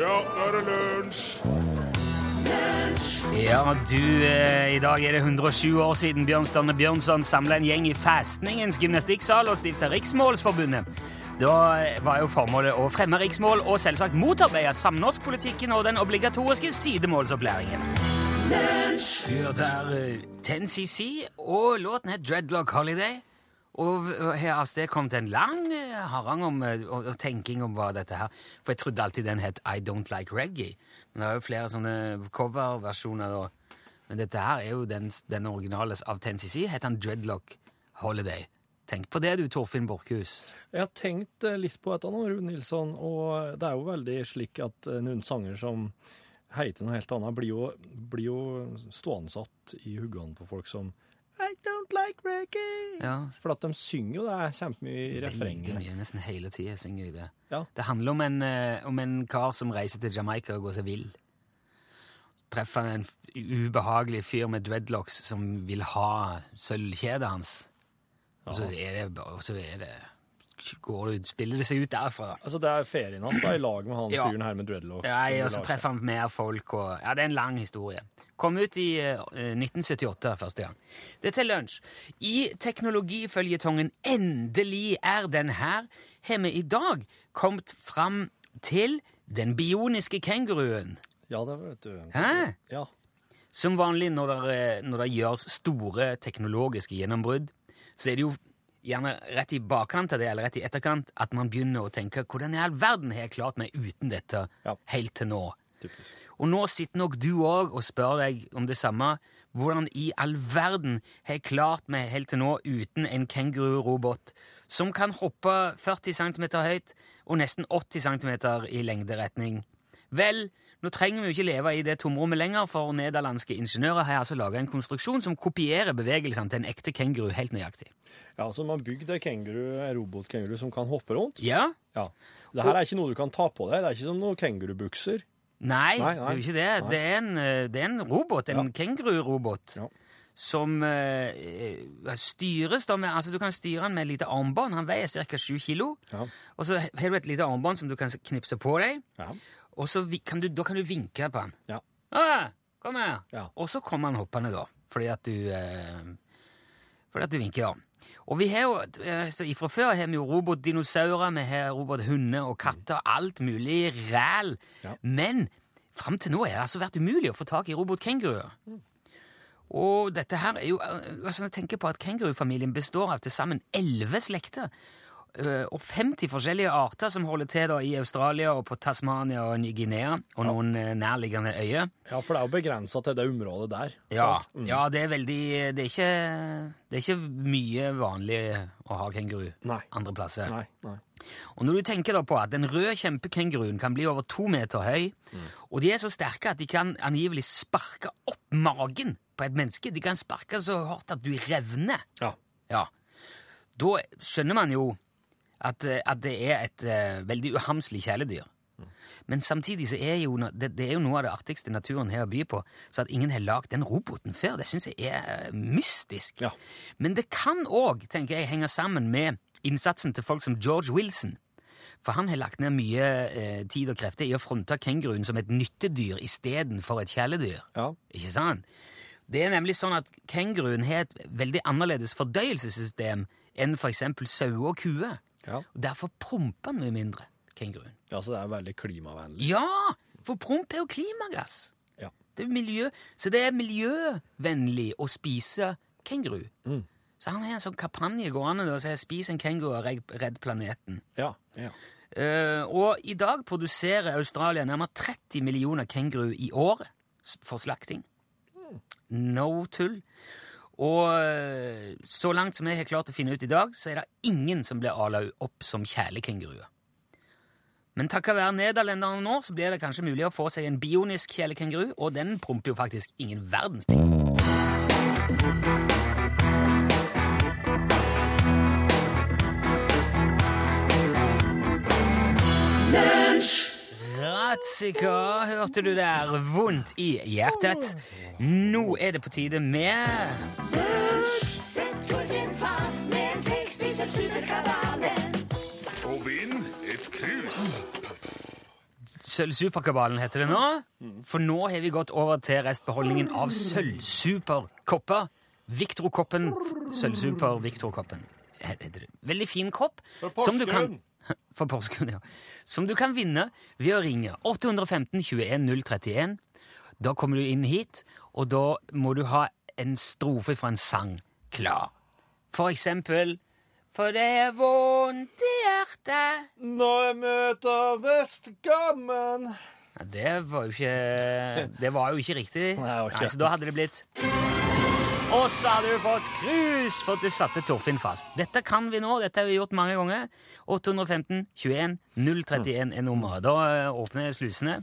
Ja, nå er det lunsj! Ja, du, eh, I dag er det 107 år siden Bjørnstjerne Bjørnson samla en gjeng i festningens gymnastikksal og stifta Riksmålsforbundet. Da var jo formålet å fremme riksmål og selvsagt motarbeide samnorskpolitikken og den obligatoriske sidemålsopplæringen. Du hørte her eh, 10CC, og låten het Dreadlock Holiday. Og her avstedkommet en lang eh, harang om, eh, og, og tenking om hva dette her For jeg trodde alltid den het I Don't Like Reggae. Men det er jo flere sånne coverversjoner. Men dette her er jo den, den originale av 10CC. Het han Dreadlock Holiday. Tenk på det, du, Torfinn Borchhus. Jeg har tenkt eh, litt på dette nå, Rune Nilsson, og det er jo veldig slik at noen sanger som heter noe helt annet, blir jo, blir jo stående i huggene på folk som I don't like reggae. Ja. For at de synger jo det kjempemye i Veldig refrenget. mye, nesten hele tida synger de det. Ja. Det handler om en, eh, om en kar som reiser til Jamaica og går seg vill. Treffer han en ubehagelig fyr med dreadlocks som vil ha sølvkjedet hans. Og så er det og så er det, går det, spiller det seg ut derfra. da. Altså, det er ferien hans da, i lag med han Ja. fyren her med dreadlocks. Ja, jeg, og så treffer han mer folk, og ja, det er en lang historie. Kom ut i uh, 1978 første gang. Det er til lunsj. I teknologiføljetongen Endelig er den her, har vi i dag kommet fram til den bioniske kenguruen. Ja, det vet du. Hæ? Ja. Som vanlig når det, eh, når det gjøres store teknologiske gjennombrudd, så er det jo gjerne rett i bakkant av det, eller rett i etterkant, at man begynner å tenke hvordan i all verden har jeg klart meg uten dette Ja. helt til nå? Typisk. Og nå sitter nok du òg og spør deg om det samme. Hvordan i all verden har jeg klart meg helt til nå uten en kengururobot som kan hoppe 40 cm høyt og nesten 80 cm i lengderetning? Vel, nå trenger vi jo ikke leve i det tomrommet lenger, for nederlandske ingeniører har altså laga en konstruksjon som kopierer bevegelsene til en ekte kenguru helt nøyaktig. Ja, altså man har bygd en kenguru, robotkenguru som kan hoppe rundt. Ja? Ja. Det her er ikke noe du kan ta på deg. Det er ikke som noen kengurubukser. Nei, Nei, det er jo ikke det. Det er en, eh, det er en robot, en Ja. kengururobot, Ja. som eh, styres da med Altså, du kan styre den med et lite armbånd. Han veier ca. 7 kilo. Ja. Og så har du et lite armbånd som du kan knipse på deg, Ja. Og så kan du, da kan du vinke på han. Ja. Ah, kom her! Ja. Og så kommer han hoppende, da, fordi at du eh, Fordi at du vinker, da. Og vi har jo, eh, så Fra før har vi jo robotdinosaurer, vi har robothunder og katter, alt mulig ræl. Ja. Men fram til nå har det altså vært umulig å få tak i robotkenguruer. Og dette her er jo altså Når Jeg tenker på at kengurufamilien består av til sammen elleve slekter. Eh, Og 50 forskjellige arter som holder til i Australia og på Tasmania og Ny-Guinea og noen eh, nærliggende øyer. ja, for det er jo begrensa til det området der. Ja? Mm. ja, det er veldig det er, ikke, det er ikke mye vanlig å ha kenguru Nei. andre plasser. Nei, nei. Og når du tenker da på at den røde kjempekenguruen kan bli over to meter høy, og de er så sterke at de kan angivelig sparke opp magen på et menneske De kan sparke så hardt at du revner. Ja. Ja. Da skjønner man jo at, eh, at det er et uh, veldig uhamslig kjæledyr. Men samtidig så er jo, det, det er jo noe av det artigste naturen har å by på. Så at ingen har lagd den roboten før, det syns jeg er eh, mystisk. Ja. Men det kan òg, tenker jeg, henge sammen med innsatsen til folk som George Wilson. For han har lagt ned mye eh, tid og krefter i å fronte kenguruen som et nyttedyr istedenfor et kjæledyr. Ja. Ikke sant? Det er nemlig sånn at kenguruen har et veldig annerledes fordøyelsessystem enn for eksempel sauer og kuer. Ja. Og derfor promper den mye mindre, kenguruen. ja, så det er veldig klimavennlig. Ja! For promp er jo klimagass. Ja. Det er miljø, så det er miljøvennlig å spise kenguru. Mm. Så han har en sånn kampanje gående Og som heter 'Spis en kenguru og redd- redd planeten'. Ja. ja. Uh, og i dag produserer Australia nærmere 30 millioner kenguru i året for slakting. No tull. Og eh, så langt som jeg har klart å finne ut i dag, så er det ingen som blir ala opp som kjælekenguruer. Men takket være nederlenderne nå, så blir det kanskje mulig å få seg en bionisk kjælekenguru, og den promper jo faktisk ingen verdens ting. Ratzika, hørte du der? Vondt i hjertet. Nå er det på tide med Sett Torfinn fast med en tekst i sølvsuperkabalen. Og vinn et krus. Sølvsuperkabalen heter det nå. For nå har vi gått over til restbeholdningen av sølvsuperkopper. Victor-koppen. Sølvsuper Victor-koppen. Veldig fin kopp. Som du kan-. For Porsgrunn, ja. Som du kan vinne ved å ringe 815 21 031. Da kommer du inn hit, og da må du ha en strofe fra en sang klar. For eksempel For det er vondt i hjertet Når jeg møter vestgammen ja, Det var jo ikke Det var jo ikke riktig. Nei, ikke. Nei, så da hadde det blitt Og så har du fått krus for at du satte Torfinn fast. Dette kan vi nå. Dette har vi gjort mange ganger. 815 21 031 er nummeret. Da åpner jeg slusene.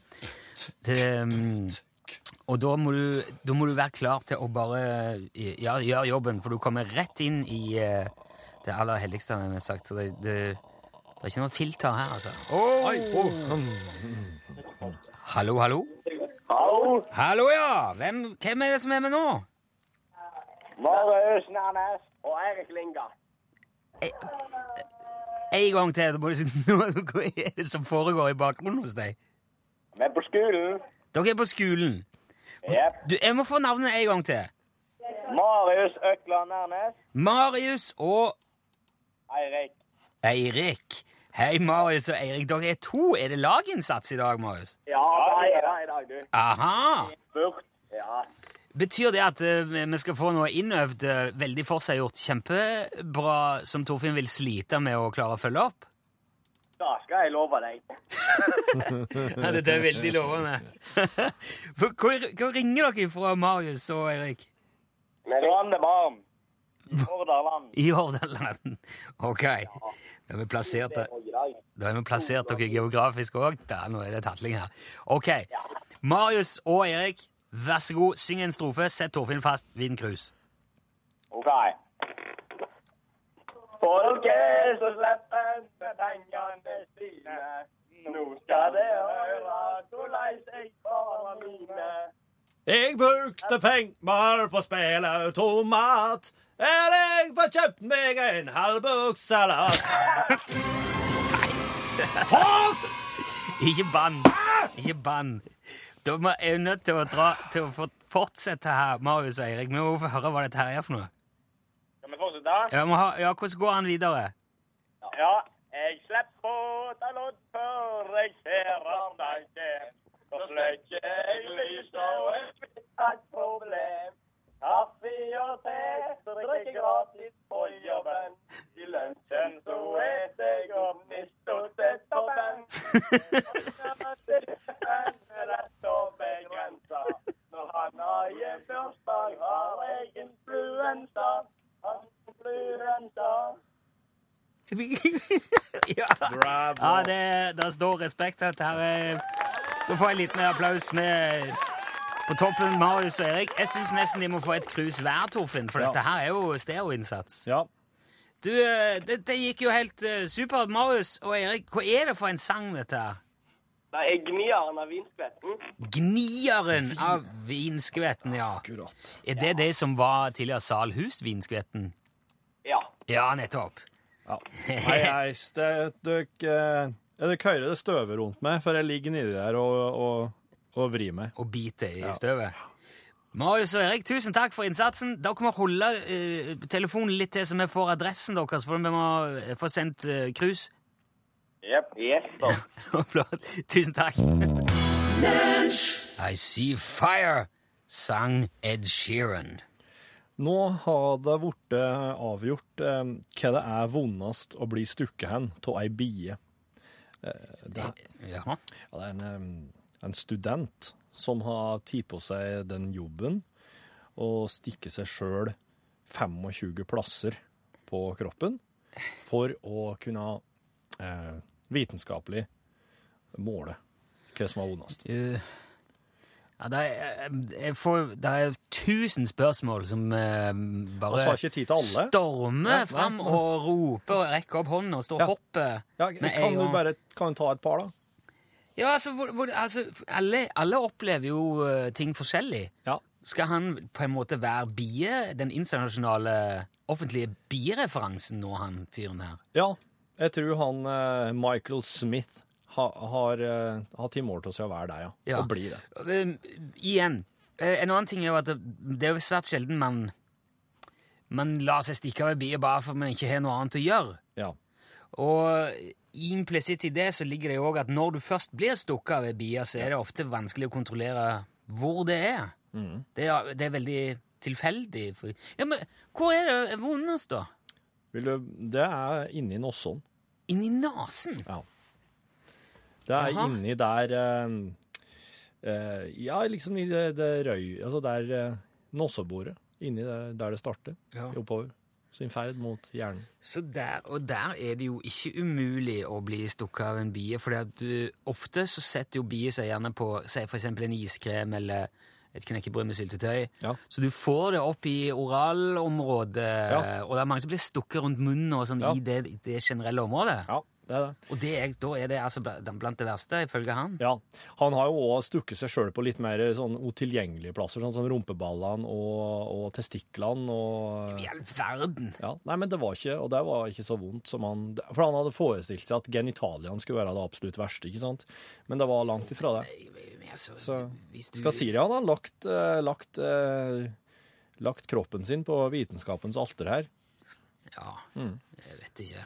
Mm, og da må, du, da må du være klar til å bare eh, ja, gjøre jobben, for du kommer rett inn i eh, det aller helligste, har jeg sagt. Så det, det, det er ikke noe filter her, altså. Oi, Hallo, hallo? Hallo, Hallo, ja! Hvem, hvem er det som er med nå? Marius Nærnes og Eirik Linga. En gang til. Hva er det som foregår i bakgrunnen hos deg? Vi er på skolen. Dere er på skolen. Yep. Du, jeg må få navnet en gang til. Marius Økland Nærnes. Marius og Eirik. Eirik. Hei, Marius og Eirik. Dere er to. Er det laginnsats i dag, Marius? Ja, det er det i dag, du. Aha! Ja. Betyr det at uh, vi skal få noe innøvd, uh, veldig forseggjort, kjempebra, som Torfinn vil slite med å klare å følge opp? Da skal jeg love deg. Ja, dette er veldig lovende. Hvor, hvor, ringer dere fra, Marius og Eirik? Randebarn. I Hordaland. I Hordaland. Ok. Da har vi plassert, da har vi plassert dere geografisk òg. Nå er det tatling her. Ok. Marius og Erik, vær så god, syng en strofe. Sett Torfinn fast. Vinn krus. OK. Folket som slipper pengene sine. Nå skal det høre hvordan jeg får mine. Jeg brukte penger på spilleautomat. Er jeg får kjøpt meg en halvbukssalat. Ikke bann. Ikke bann. Da må jeg er nødt til å, dra, til å fortsette her, Marius og Eirik. Vi må få høre hva dette her er for noe. Skal vi fortsette? Ja, Hvordan går han videre? Ja, jeg slipper å ta lodd før jeg ser han ja, det, det står respekt av dette her. Da får jeg en liten applaus med på toppen Marius og Erik. Jeg syns nesten de må få et krus hver, Torfinn, for Ja. dette her er jo stereoinnsats. Ja. Du, eh, det, det gikk jo helt uh, supert. Marius og Erik, hva er det for en sang, dette her? Det er gnieren av vinskvetten. Gnieren av vinskvetten, ja. Akkurat. Er det det som var tidligere Salhus-vinskvetten? Ja. Ja, nettopp. Ja. Nei, jeg, det, dere, eh, dere hører det støver rundt meg, for jeg ligger nedi der og, og, og vrir meg. og bite i støvet. Marius og Erik, tusen takk for innsatsen. Dere må holde uh, telefonen litt til så vi får adressen deres, for vi må eh, få sendt uh, krus. Jepp. Yes, tusen takk. I see fire, sang Ed Sheeran. Nå har det blitt avgjort eh, hva det er vondest å bli stukket hen av ei bie. Eh, det, Ja. ja, det er en, eh, en student som har tatt på seg den jobben å stikke seg sjøl 25 plasser på kroppen for å kunne eh, vitenskapelig måle hva som er vondest. Uh, ja, det, er, jeg får, det er tusen spørsmål som eh, bare stormer ja, fram og roper og rekker opp hånden og står og Ja. hopper. Ja, kan du bare kan du ta et par, da? Ja, altså, hvor, hvor, altså alle, alle opplever jo uh, ting forskjellig. Ja. Skal han på en måte være bie, den internasjonale offentlige biereferansen nå, han fyren her? Ja, jeg tror han uh, Michael Smith ha, har uh, har tatt mål til å være deg ja. Ja. Og bli det. Igjen, eh, en annen ting er jo at det, det er jo svært sjelden man, man lar seg stikke av i bie bare for man ikke har noe annet å gjøre. Ja. Og implisitt i det så ligger det jo òg at når du først blir stukket av ei bie, så er det ofte vanskelig å kontrollere hvor det er. Det, er det er veldig tilfeldig. Ja, men hvor er det vondest, da? Vil du, det er inni nossen. Inni nesen? Ja. Det er Aha. inni der uh, Ja, liksom i det, det røy... Altså der uh, Nossebordet. Inni der, der det starter. Ja. Oppover. Sin ferd mot hjernen. Så der, og der er det jo ikke umulig å bli stukket av en bie, for ofte så setter jo bier seg gjerne på si eksempel en iskrem eller et knekkebrød med syltetøy. Ja. Så du får det opp i oralområdet, Ja. og det er mange som blir stukket rundt munnen og sånn Ja. i det, det generelle området. Ja, det er det. Og det er, da er det altså blant det verste, ifølge han. Ja. Han har jo òg stukket seg sjøl på litt mer sånn utilgjengelige plasser, sånn som rumpeballene og, og testiklene og I all verden! ja. Nei, men det var ikke Og det var ikke så vondt som han For han hadde forestilt seg at genitaliene skulle være det absolutt verste, ikke sant? Men det var langt ifra det. Altså, Så hvis du skal si det, han har lagt, eh, lagt, eh, lagt kroppen sin på vitenskapens alter her. Ja, Mm. jeg vet ikke.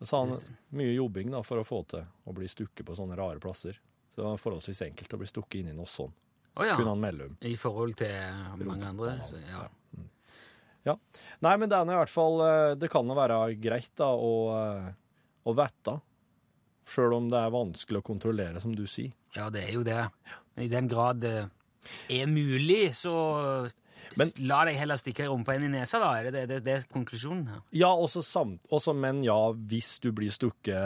Så han mye jobbing da, for å få til å bli stukket på sånne rare plasser. Så det var forholdsvis enkelt å bli stukket inn i noe sånt. Å ja. Kunne han melde om. I forhold til mange andre? så, Ja. Ja. Nei, men det er i hvert fall eh, Det kan jo være greit da å, eh, å vite. Sjøl om det er vanskelig å kontrollere, som du sier. Ja, det er jo det. I den grad det er mulig, så Men- la deg heller stikke rumpa inn i nesa, da. Er det det, det, er konklusjonen her? Ja, også samt, også, men ja, hvis du blir stukket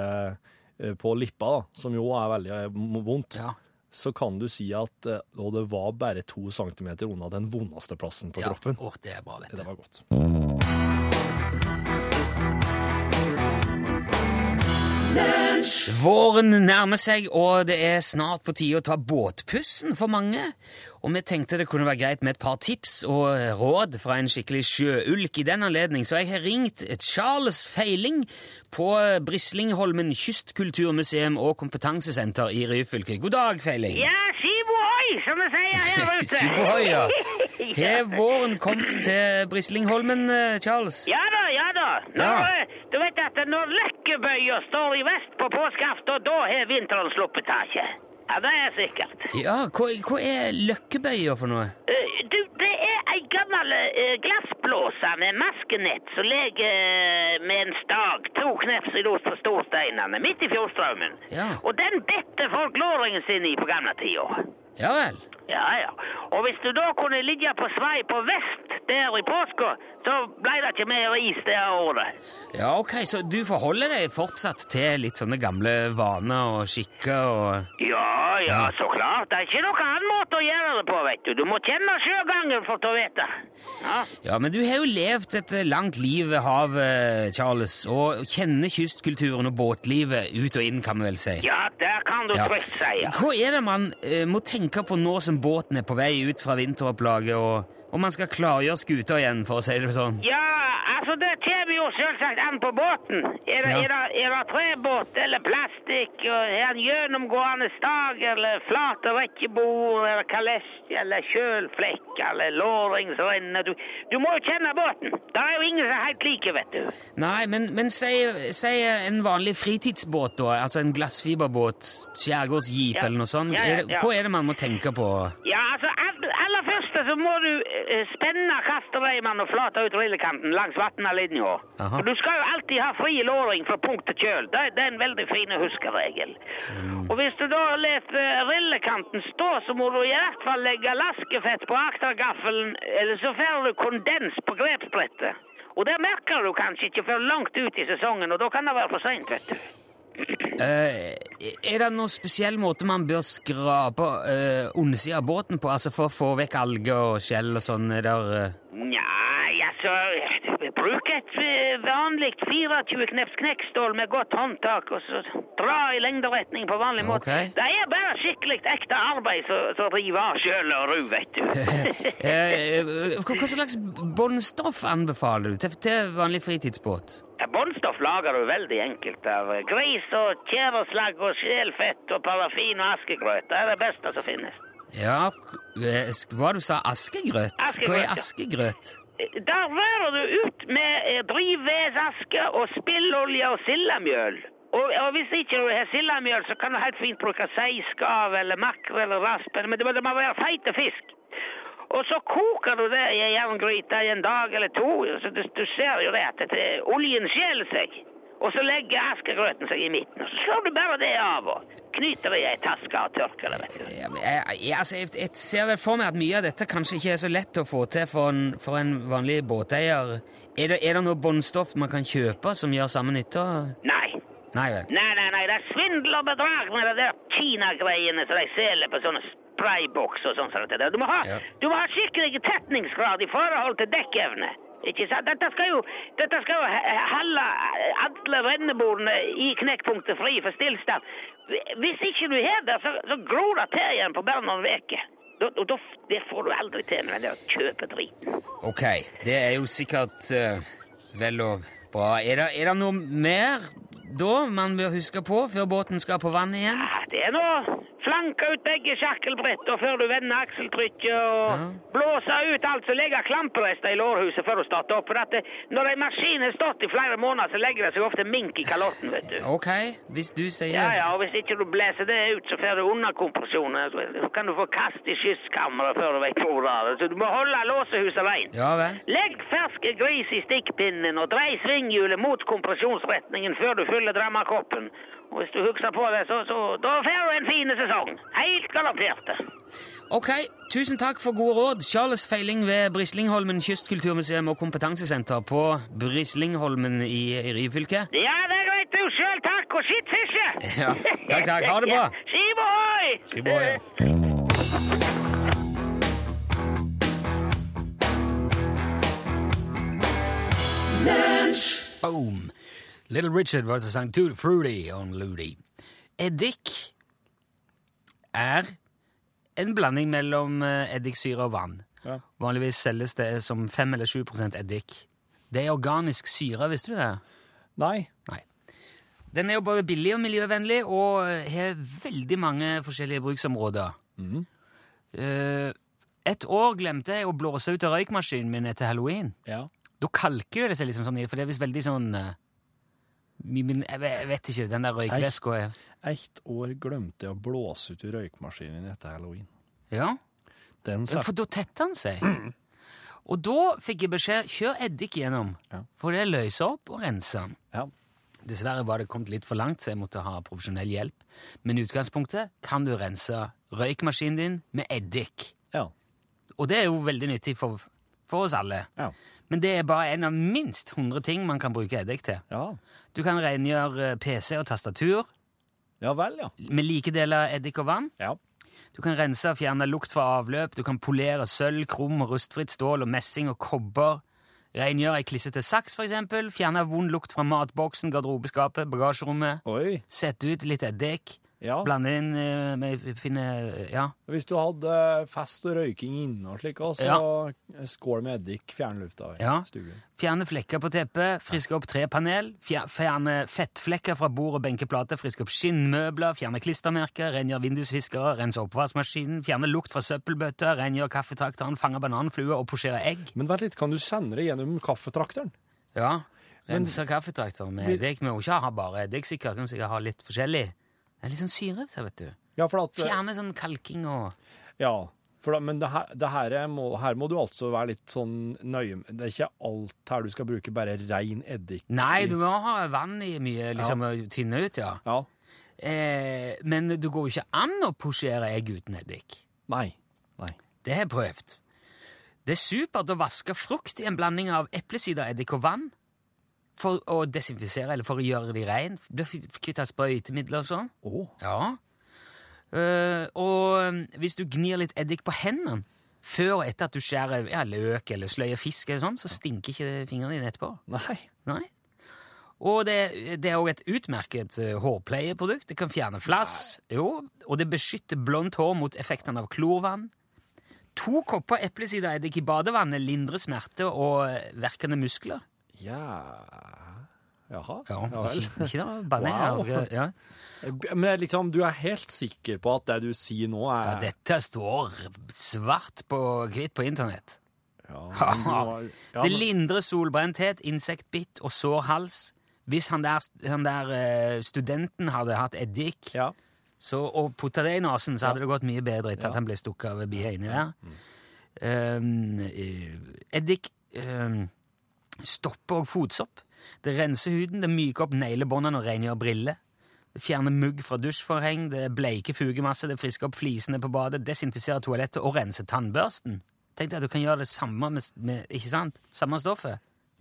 eh, på lippa, da, som jo er veldig eh, vondt, Ja. så kan du si at eh, og det var bare to centimeter unna den vondeste plassen på ja. kroppen. Åh, det er bra, vet Det var godt. Våren nærmer seg, og det er snart på tide å ta båtpussen for mange. Og vi tenkte det kunne være greit med et par tips og råd fra en skikkelig sjøulk i den anledning, så jeg har ringt Charles Feiling på Brislingholmen kystkulturmuseum og kompetansesenter i Ryfylke. God dag, Feiling. Ja, skibohoi, som vi sier her ute. Skibohoi, ja. Har våren kommet til Brislingholmen, eh, Charles? Ja da. Når, Du vet at når Løkkebøya står i vest på påskeaften, da har vinteren sluppet taket. Ja, det er sikkert. Ja, hva, hva er Løkkebøya for noe? Eh, Du, det er ei gammel eh, glassblåse med maskenett som ligger eh, med en stag to kneps i los på storsteinene midt i fjordstrømmen. Ja. Og den bedte folk låringen sin i på gamle tida. Ja vel. Ja, ja. Og hvis du da kunne ligge på svei på vest der i påska, så ble det ikke mer is det året. Ja, ok, så du forholder deg fortsatt til litt sånne gamle vaner og skikker og Ja, ja, så klart. Det er ikke noen annen måte å gjøre det på, vet du. Du må kjenne sjøgangen for å vite. Ja. Ja, men du har jo levd et eh, langt liv ved havet, Charles, og kjenner kystkulturen og båtlivet ut og inn, kan vi vel si. ja, det kan du Ja. trygt si. Ja. Hva er det man eh, må tenke på nå som båten er på vei ut fra vinteropplaget, og, og man skal klargjøre skuta igjen, for å si det sånn? Ja, altså det kommer jo selvsagt an på båten. Er det, Ja. er det, er det trebåt eller plastikk? og Er det en gjennomgående stag eller flate rekkebord eller kalesj eller kjølflekk eller låringsrenner? Du, du må jo kjenne båten. Det er jo ingen som er helt like, vet du. Nei, men, men si, si en vanlig fritidsbåt, da, altså en glassfiberbåt, skjærgårdsjeep Ja. eller noe sånt. Ja, Er det, hva er det man må tenke på? Ja, altså første så må du eh, spenne kastereimene og flate ut rillekanten langs. For du skal jo alltid ha fri låring fra punkt til kjøl. Det, det er en veldig fin huskeregel. Mm. Og hvis du da lar eh, rillekanten stå, så må du i hvert fall legge laskefett på aktergaffelen, eller så får du kondens på grepsbrettet. Og det merker du kanskje ikke før langt ut i sesongen, og da kan det være for seint, vet du. Eh, er det noen spesiell måte man bør skrape uh, undersida av båten på, altså for å få vekk alger og skjell og sånn? Er eh, Nei, altså Bruk et uh, vanlig 24 kneps knekkstål med godt håndtak, og så dra i lengderetning på vanlig måte. Okay. Det er bare skikkelig ekte arbeid som river av sjøl og ru, vet du. hva, hva slags båndstoff anbefaler du til, til vanlig fritidsbåt? Båndstoff lager du veldig enkelt av gris og tjæreslagg og sjelfett og parafin og askegrøt. Det er det beste som finnes. Ja, hva du sa askegrøt? Askegrøt, Hva er askegrøt? Der rører du ut med eh, drivvesaske og spillolje og sildemjøl. Og, og hvis ikke du har sildemjøl, så kan du helt fint bruke seiskav eller makrell eller raspen, men det, må- det må være feite fisk. Og så koker du det i en jerngryte i en dag eller to, så du, du ser jo det at det, oljen skjeler seg. Og så legger askegrøten seg i midten, og så slår du bare det av og knyter det i ei taske og tørker det, vet du. Jeg, altså, jeg, jeg ser vel for meg at mye av dette kanskje ikke er så lett å få til for en, for en vanlig båteier. Er det, er det noe båndstoff man kan kjøpe som gjør samme nytte? Nei. Nei vel. Nei, nei, nei, det er svindel og bedrag med de der Kina-greiene som de selger på sånne sprayboks og sånn. som. Du må ha, Ja. du må ha skikkelig tetningsgrad i forhold til dekkevne. Ikke sant? Dette skal jo, dette skal jo holde alle rennebordene i knekkpunktet fri for stillstand. Hvis ikke du har det, så, så gror det til igjen på bare noen uker. Det får du aldri til med å kjøpe kjøpedriten. Ok, det er jo sikkert uh, vel og bra. Er det, er det noe mer da man bør huske på før båten skal på vann igjen? Ja, det er nå flanke ut begge sjakkelbretter før du vender akseltrykket og Ja. blåse ut alt som legger klamperester i lårhuset før du starter opp. For at det, når en maskin har stått i flere måneder, så legger det seg ofte mink i kalotten, vet du. Ok, hvis du sier Ja, ja, og hvis ikke du blæser det ut, så får du underkompresjon. Så kan du få kast i skysskammeret før du vet hvor det er. Så du må holde låsehuset rent. Ja vel. Legg ferske gris i stikkpinnen og drei svinghjulet mot kompresjonsretningen før du fyller drammakoppen. Og hvis du husker på det, så, så da får du en fin sesong. Helt galoppert. Ok, tusen takk for gode råd. Charles Feiling ved Brislingholmen kystkulturmuseum og kompetansesenter på Brislingholmen i, Ryfylke. Ja, det er greit, du. Sjøl takk, og skitt fisje! Ja, takk, takk. Ha det bra. Skiv ohoi! Skiv ohoi, ja. Boom. Little Richard var det som sang Tutti Fruity on Loody. Eddik er en blanding mellom eh, eddiksyre og vann. Ja. Vanligvis selges det som 5 eller 7% eddik. Det er organisk syre, visste du det? Nei. Nei. Den er jo både billig og miljøvennlig og har veldig mange forskjellige bruksområder. Eh, et år glemte jeg å blåse ut av røykmaskinen min etter halloween. Ja. Da kalker det seg liksom sånn, i, for det er visst veldig sånn eh, min, jeg, vet- ikke, den der røykveska er Ett år glemte jeg å blåse ut i røykmaskinen etter halloween. Ja, for da tetter den seg. Og da fikk jeg beskjed kjør eddik gjennom, Ja. for det løser opp og renser den. Ja. Dessverre var det kommet litt for langt, så jeg måtte ha profesjonell hjelp. Men i utgangspunktet kan du rense røykmaskinen din med eddik. Ja. Og det er jo veldig nyttig for, for oss alle. Ja. Men det er bare en av minst 100 ting man kan bruke eddik til. Ja. Du kan rengjøre eh, PC og tastatur Ja vel, ja. med like deler eddik og vann. Ja. Du kan rense og fjerne lukt fra avløp, du kan polere sølv, krum og rustfritt stål og messing og kobber. Rengjøre ei klissete saks, eksempel. Fjerne vond lukt fra matboksen, garderobeskapet, bagasjerommet. Oi. Sette ut litt eddik. Ja. Blande inn eh, med finne Ja. Hvis du hadde fest og røyking inne og slik, også, så skål med eddik, fjerne lufta i Ja. stuen. Fjerne flekker på teppet, friske opp trepanel, fjer- fjerne fettflekker fra bord og benkeplater, friske opp skinnmøbler, fjerne klistremerker, rengjør vindusviskere, rense oppvaskmaskinen, fjerne lukt fra søppelbøtter, rengjør kaffetrakteren, fange bananfluer og posjere egg. Men vent litt, kan du sende det gjennom kaffetrakteren? Ja, rense kaffetrakteren med eddik. Vi må jo ikke ha bare eddik, sikkert. Kan sikkert ha litt forskjellig. Det er litt sånn syrete, vet du. Ja, for at, Fjerne sånn kalking og ja, da, men det her, det her, er må, her må du altså være litt sånn nøye med. Det er ikke alt her du skal bruke bare rein eddik. Nei, du må ha vann i mye, liksom, å tynne ut, ja. Ja. Eh, men det går jo ikke an å posjere egg uten eddik. Nei. Nei. Det har jeg prøvd. Det er supert å vaske frukt i en blanding av eplesider, eddik og vann for å desinfisere, eller for å gjøre de rein. Blir kvitt sprøytemidler og sånn. Oh. Ja. Uh, og hvis du gnir litt eddik på hendene før og etter at du skjærer ja, løk eller sløyer fisk, eller sånn, så stinker ikke fingrene dine etterpå. nei. Nei. Og det, det er òg et utmerket eh, hårpleieprodukt. Det kan fjerne flass. Jo, og det beskytter blondt hår mot effektene av klorvann. To kopper eplesidereddik i badevannet lindrer smerte og eh, verkende muskler. Ja Jaha. Ja, ja vel. ikke, ikke noe baner. Wow. Ja. Men liksom, du er helt sikker på at det du sier nå, er Ja, er dette står svart på hvitt på internett. Ja, men ja, det lindrer solbrenthet, insektbitt og sår hals. Hvis han der, han der eh, studenten hadde hatt eddik ja. så, og putta det i nesen, så hadde det gått mye bedre etter Ja. at han ble stukket av bia inni der. Um, eh, eddik um, stopper òg fotsopp. Det renser huden, det myker opp neglebåndene og rengjør briller. Det fjerner mugg fra dusjforheng, det bleiker fugemasse, det frisker opp flisene på badet, desinfiserer toalettet og renser tannbørsten. Tenk deg at du kan gjøre det samme med, med ikke sant? Samme stoffet.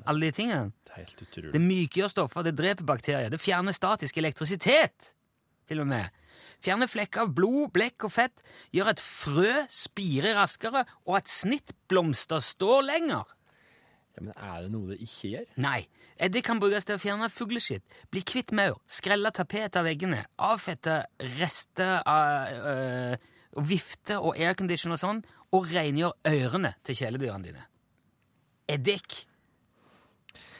Alle de tingene. Det er helt utrolig. Det mykgjør stoffer, det dreper bakterier, det fjerner statisk elektrisitet, til og med. Fjerner flekker av blod, blekk og fett, gjør at frø spirer raskere, og at snittblomster står lenger. Ja, men er det noe det ikke gjør? Nei, eddik kan brukes til å fjerne fugleskitt, bli kvitt maur, skrelle tapet av veggene, avfette rester av øh, vifte og aircondition og sånn, og rengjøre ørene til kjæledyrene dine. Eddik.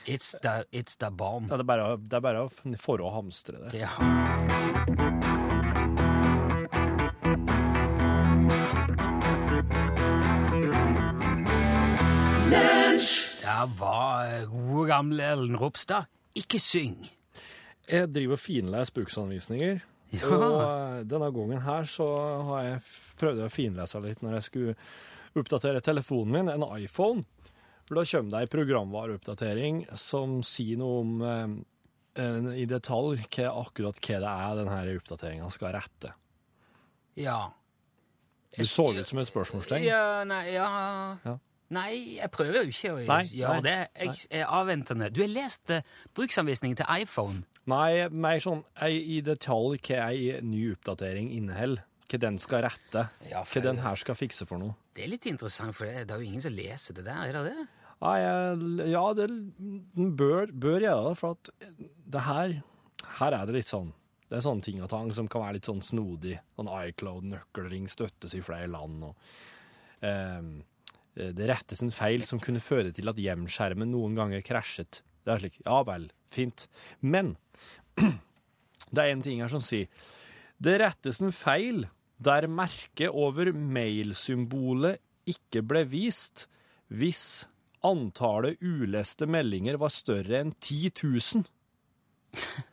It's the, it's the bomb. Ja, det er bare, det er bare for å hamstre det. Ja. Der var eh, gode gamle Ellen Ropstad. Ikke syng. Jeg driver og finleser bruksanvisninger. Ja. Og eh, denne gangen her så har jeg prøvd å finlese litt når jeg skulle oppdatere telefonen min, en iPhone. For da kommer det ei programvareoppdatering som sier noe om eh, i detalj hva, akkurat hva det er denne oppdateringa skal rette. Ja. Du så ut som et spørsmålstegn. Ja, nei, ja. Ja. Nei, jeg prøver jo ikke å Nei, gjøre nei, det. Jeg er avventende. Du har lest uh, bruksanvisningen til iPhone. Nei, mer sånn jeg, i detalj hva ei ny oppdatering inneholder. Hva den skal rette. Ja, Hva den her skal fikse for noe. Det er litt interessant, for det, det er jo ingen som leser det der, er det det? Nei, ja, den bør, bør gjøre det, for at det her Her er det litt sånn Det er sånne ting og tang som kan være litt sånn snodig. Sånn iCloud-nøkkelring støttes i flere land, og ehm, Det rettes en feil som kunne føre til at hjemskjermen noen ganger krasjet. Det er slik Ja vel, fint. Men det er en ting her som sier Det rettes en feil der merket over mailsymbolet ikke ble vist hvis antallet uleste meldinger var større enn 10 000.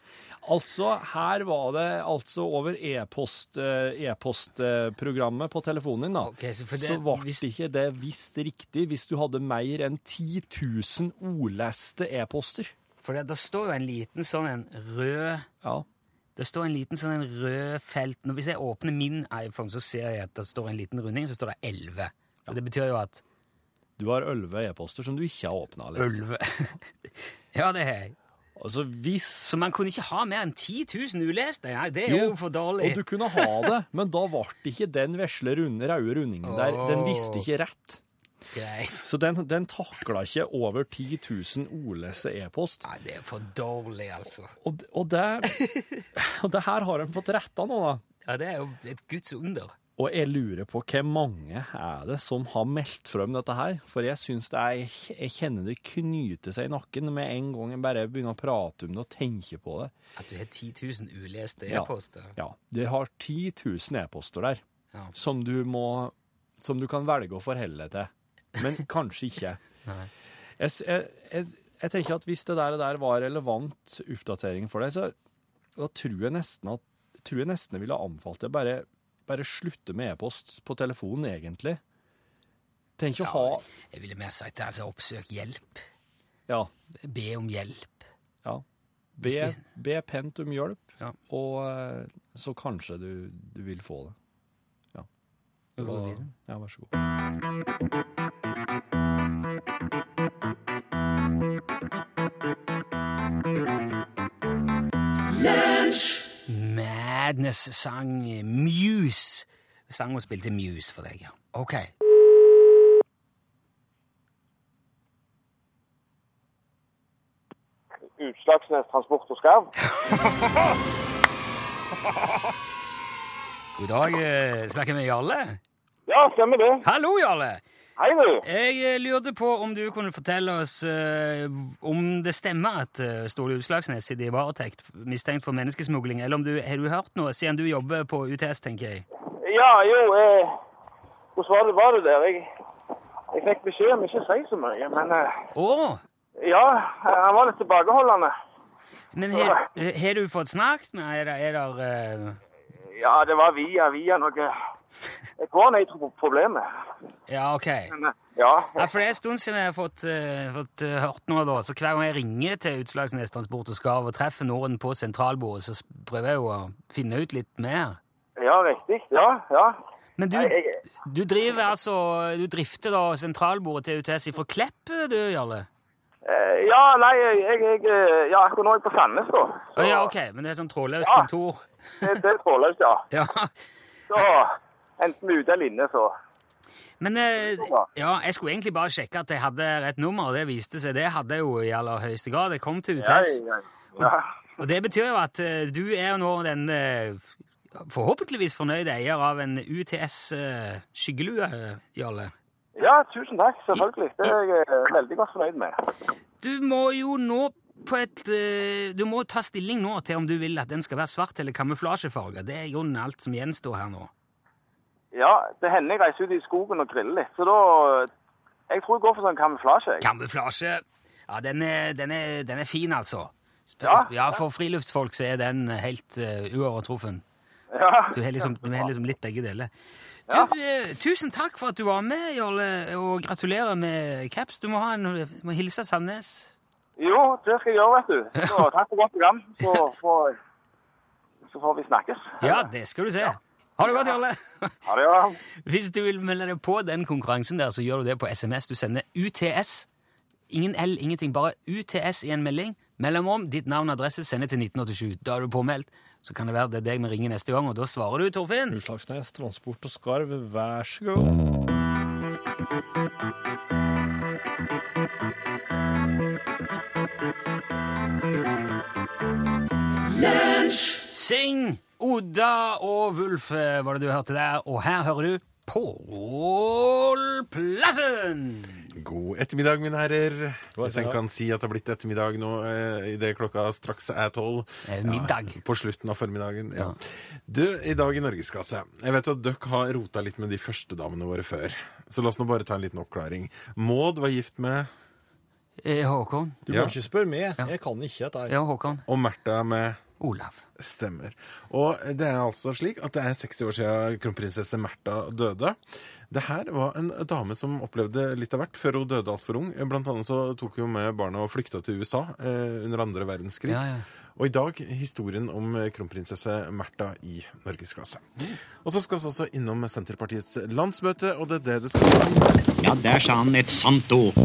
Altså, her var det altså over e-post, eh, e-postprogrammet på telefonen din, da. Okay, så det- så ble hvis- ikke det visst riktig hvis du hadde mer enn 10 000 ordleste e-poster. For det, det står jo en liten sånn en rød Ja. Det står en liten sånn en rød felt Når Hvis jeg åpner min iPhone, så ser jeg at det står en liten runding, så står det 11. Ja. Det betyr jo at Du har 11 e-poster som du ikke har åpna. Alice. 11 Ja, det har jeg. Altså, hvis Så man kunne ikke ha mer enn 10 000 uleste? Nei, det er jo, for dårlig. og du kunne ha det, men da ble ikke den vesle, runde, røde rundingen der. Den visste ikke rett. Greit. Så den, den takla ikke over 10 000 ordleste e-post. Nei, det er for dårlig, altså. Og, og, det, og det her har en fått retta nå, da. Ja, det er jo et guds under. Og jeg lurer på hvor mange er det som har meldt frem dette her? For jeg syns det er Jeg kjenner det knyter seg i nakken med en gang jeg bare begynner å prate om det og tenke på det. At du har 10 000 uleste e-poster. Ja, Du har 10 000 e-poster der Ja. som du må Som du kan velge å forholde deg til. Men kanskje ikke. Jeg, jeg, jeg, jeg tenker at hvis det der, der var relevant oppdatering for deg, så da tror jeg nesten at tror jeg nesten jeg ville anbefalt det. bare, bare slutte med e-post på telefonen, egentlig. Tenk å ha Jeg ville mer sagt altså, oppsøk hjelp. Ja. Be om hjelp. ja. Be, du- be pent om hjelp, Ja. og eh, så kanskje du, du vil få det. Ja. Og- ja, vær så god. Madness sang Muse. Sang og spilte Muse for deg, ja. Ok. Utslagsnes Transport og Skarv. God dag. eh, Snakker vi med Jarle? Ja, stemmer det. Hallo, Jarle! Hei, du. Jeg eh, lurte på om du kunne fortelle oss eh, om det stemmer at uh, Ståle Utslagsnes sitter i varetekt mistenkt for menneskesmugling, eller om du, har du hørt noe siden du jobber på UTS, tenker jeg? Ja, jo, eh, hvordan var det, var det der? Jeg, jeg fikk beskjed om ikke å si så mye, men eh, Å! ja, han var litt tilbakeholdende. Men har har du fått snakket med Er det, er det eh, Ja, det var via, via noe Et one-night-problemet. Ja, OK. Eh, ja, Ja, for det er en stund siden jeg har fått, uh, fått uh, hørt noe, da. Så hver gang jeg ringer til Utslagsnes Transport og Skarv og treffer Norden på sentralbordet, så prøver jeg jo å finne ut litt mer. ja, riktig. Ja, ja. Men du, du driver altså Du drifter da sentralbordet til UTS fra Klepp, du, Jarle? ja, nei, jeg, jeg, jeg Ja, akkurat nå er jeg på Sandnes, da. Så. ja, OK. Men det er sånn trådløst Ja. kontor? Det, det er trådløst, ja. Ja. Så enten ute eller inne, så Men eh, ja, jeg skulle egentlig bare sjekke at jeg hadde rett nummer, og det viste seg. Det hadde jeg jo i aller høyeste grad. Jeg kom til UTS. ja, ja. Og det betyr jo at eh, du er jo nå den eh, forhåpentligvis fornøyde eier av en UTS skyggelue, Jarle. ja, tusen takk. Selvfølgelig. Det er jeg veldig godt fornøyd med. Du må jo nå på et Du må ta stilling nå til om du vil at den skal være svart eller kamuflasjefarga. Det er i grunnen alt som gjenstår her nå. Ja, det hender jeg reiser ut i skogen og griller litt, så da Jeg tror jeg går for sånn kamuflasje. Kamuflasje Ja, den er, den er, den er fin, altså. Sp- Ja, ja, For friluftsfolk så er den helt uh, uovertruffen. Ja, Du har liksom, liksom litt begge deler. Du, eh, tusen takk for at du var med, Jarle, og gratulerer med caps. Du må, ha en, må hilse Sandnes. Jo, det skal jeg gjøre, vet du. Så takk for godt program. Så får, så får vi snakkes. Ja, det skal du se. Ha det godt, Jarle. Ha det, ja. Hvis du vil melde deg på den konkurransen der, så gjør du det på SMS. Du sender UTS. Ingen L, ingenting. Bare UTS i en melding. Mellomrom, ditt navn og adresse, sender til 1987. Da er du påmeldt. Så kan det være det er deg vi ringer neste gang, og da svarer du, Torfinn. Utslagsnes Transport og Skarv, vær så god. Sing! Oda og Wulf eh, var det du hørte der, og her hører du Pål Plassen! God ettermiddag, mine herrer. Hvis en kan si at det har blitt ettermiddag nå eh, idet klokka straks er tolv. Det middag. Ja, på slutten av formiddagen. Ja. Du, i dag i Norgesklasse. Jeg vet jo at dere har rota litt med de første damene våre før. Så la oss nå bare ta en liten oppklaring. Maud var gift med Eh, Håkon. Du Ja. må ikke spørre meg. Jeg kan ikke dette. Ja, Håkon. og Märtha med Olav. Stemmer. Og det er altså slik at det er 60 år siden kronprinsesse Märtha døde. Det her var en dame som opplevde litt av hvert før hun døde altfor ung. Blant annet så tok hun med barna og flykta til USA eh, under andre verdenskrig. Ja, ja. Og i dag historien om kronprinsesse Märtha i norgesklasse. Og så skal vi også innom Senterpartiets landsmøte, og det er det det skal om. Ja, der sa han et sant ord.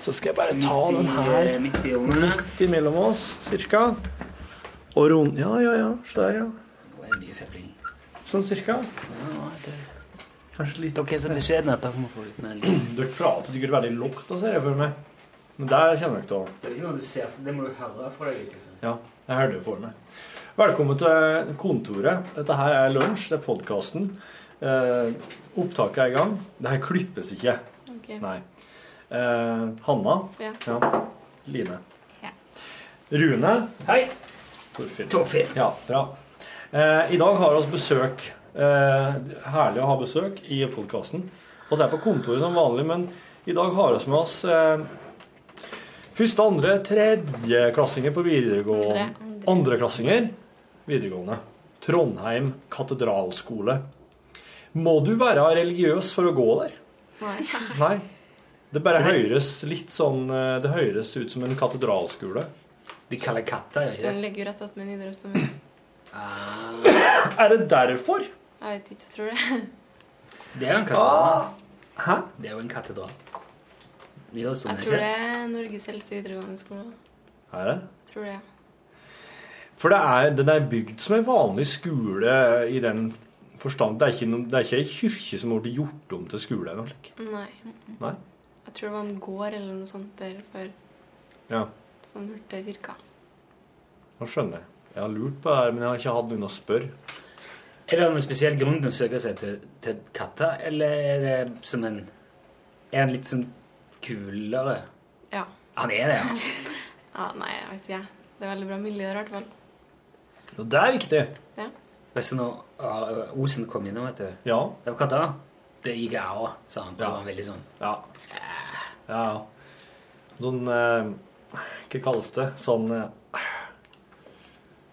Så skal jeg bare ta den her Midt i ungene. midt imellom oss, cirka. Og rund... Ja, ja, ja. Se der, ja. Sånn cirka. Kanskje litt Dere er så beskjedne at dere må få litt mer liv. Dere prater sikkert veldig lågt, ser jeg for meg. Men der kjenner dere til Det er ikke noe du ser, det må du høre fra deg. Ja, jeg hørte det for meg. Velkommen til kontoret. Dette her er lunsj, det er podkasten. Eh, opptaket er i gang. Det her klippes ikke. Okay. Nei. Eh, Hanna. Ja. Line. Ja. Rune. Hei, Torfinn. Torfinn. Ja, bra. Eh, I dag har vi besøk. Eh, herlig å ha besøk i podkasten. Vi er på kontoret som vanlig, men i dag har vi med oss eh, første, andre, tredjeklassinger på videregående. Andre, andre. Andreklassinger videregående. Trondheim katedralskole. Må du være religiøs for å gå der? Nei. Nei. Det bare høres litt sånn eh, Det høres ut som en katedralskole. De kaller katter, gjør ikke det? Den ligger jo rett attmed Nidarosdomen. Er det derfor? Jeg vet ikke, jeg tror det. Det er jo en katedral. Hæ? Det er jo en katedral. Jeg tror det er Norges eldste videregående skole. Er det? Jeg tror det. For det er, den er bygd som en vanlig skole i den forstand. Det er ikke, noen, det er ikke ei kirke som har blitt gjort om til skole. eller. Nei. Nei? Jeg tror det var en gård eller noe sånt der før. Ja, Sånn hørte cirka. nå skjønner jeg. Jeg har lurt på det her, men jeg har ikke hatt noen å spørre. Er det noen spesiell grunn til å søke seg til, til katter, eller er det som en Er han litt sånn kulere? Ja. Han er det, ja. ja. Nei, jeg vet ikke. Det er veldig bra miljø der, i hvert fall. Og det er viktig. Ja. Vet du når uh, Osen kom innom, vet du Ja. Det var katta. Det gikk jeg òg, sa han. Så Ja. var han veldig sånn Ja. Ja, ja. Sånn eh, Hva kalles det? Sånn eh,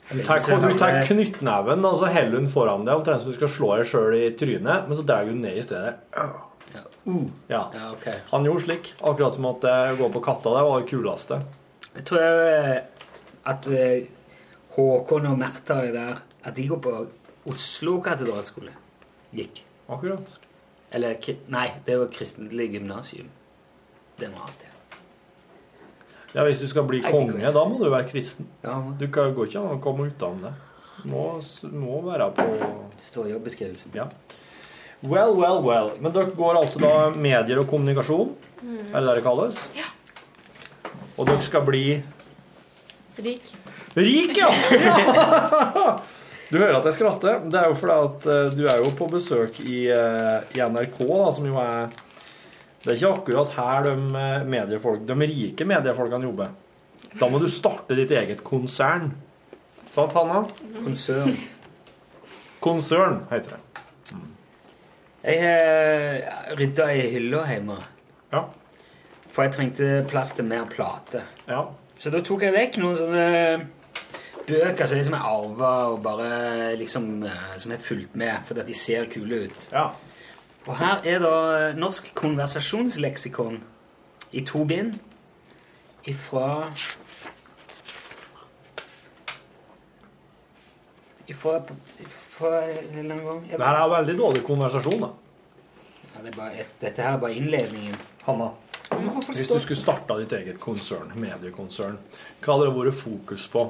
Du tar, du tar knyttneven og så heller hun foran deg, omtrent som du skal slå deg sjøl i trynet, men så drar du ned i stedet. Uh. Ja. Ja, okay. Han gjorde slik. Akkurat som at å gå på katta, det var det kuleste. Jeg tror jeg, at eh, Håkon og Märtha er der At de går på Oslo katedralskole. Gikk. Akkurat. Eller Nei, det var Kristelig gymnasium. Det må annet. ja. Hvis du skal bli Jeg konge, da må du være kristen. Ja, Du kan, går ikke an å komme utenom det. Må, må være på det står i jobbeskrivelsen. Ja. Well, well, well. Men dere går altså da medier og kommunikasjon, er det det det kalles? Ja. Og dere skal bli Rik. rik, ja! ja! Du hører at jeg skratter. Det er jo fordi at eh, du er jo på besøk i, eh, i NRK, da, som jo er Det er ikke akkurat her de eh, mediefolk, de rike mediefolkene jobber. Da må du starte ditt eget konsern. Sant, Hanna? Konsern. Konsern heter det. Jeg har rydda i hylla hjemme, Ja. for jeg trengte plass til mer plate. ja. Så da tok jeg vekk noen sånne bøker som jeg er arva og bare liksom eh, Som er fulgt med fordi at de ser kule ut. ja. Og her er da Norsk konversasjonsleksikon i to bind ifra Ifra, ifra en eller gang Det her er veldig dårlig konversasjon, da. ja, det er bare, Dette her er bare innledningen. Hanna. Hvis du skulle starta ditt eget konsern, mediekonsern, hva hadde det vært fokus på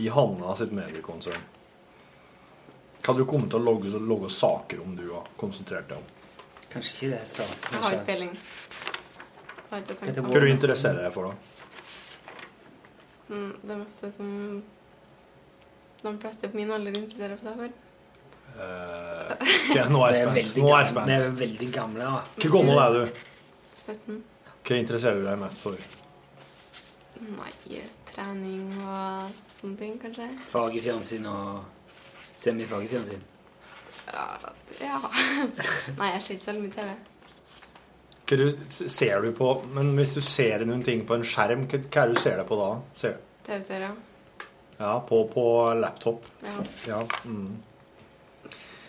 i Hanna sitt mediekonsern? Hva hadde du kommet til å logge, logge saker om du har konsentrert deg om? Kanskje ikke det jeg sa. Jeg har ikke peiling. Hva Hva du interesserer deg for, da? Mm, Det meste som de fleste på min alder interesserer seg for. Uh, okay, nå er jeg er spent. Nå er jeg spent. vi er veldig gamle. da. Hvor gammel er du? 17. Hva interesserer du deg mest for? Nei, trening og sånne ting, kanskje. Fag i fjernsyn og semifargefjernsyn. Ja. Ja. Nei, jeg ser ikke så mye TV. Hva du, ser du på Men hvis du ser noen ting på en skjerm, hva, hva er det du ser det på da? TV-serier. ja, på, på laptop. Ja. Ja. Mm.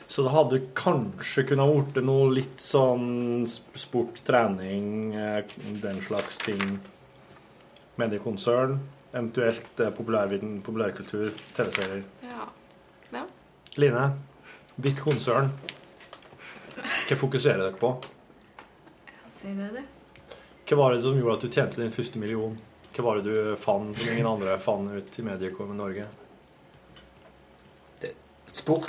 Så det hadde kanskje kunnet blitt noe litt sånn sport, trening, eh, den slags ting. Mediekonsern. Eventuelt eh, populærkultur, TV-serier. ja. Ja. Line, ditt konsern. Hva fokuserer dere på? Si det, du. Hva var det som gjorde at du tjente din første million? Hva var det du fant som ingen andre fant ut i Mediekom Norge? Sport.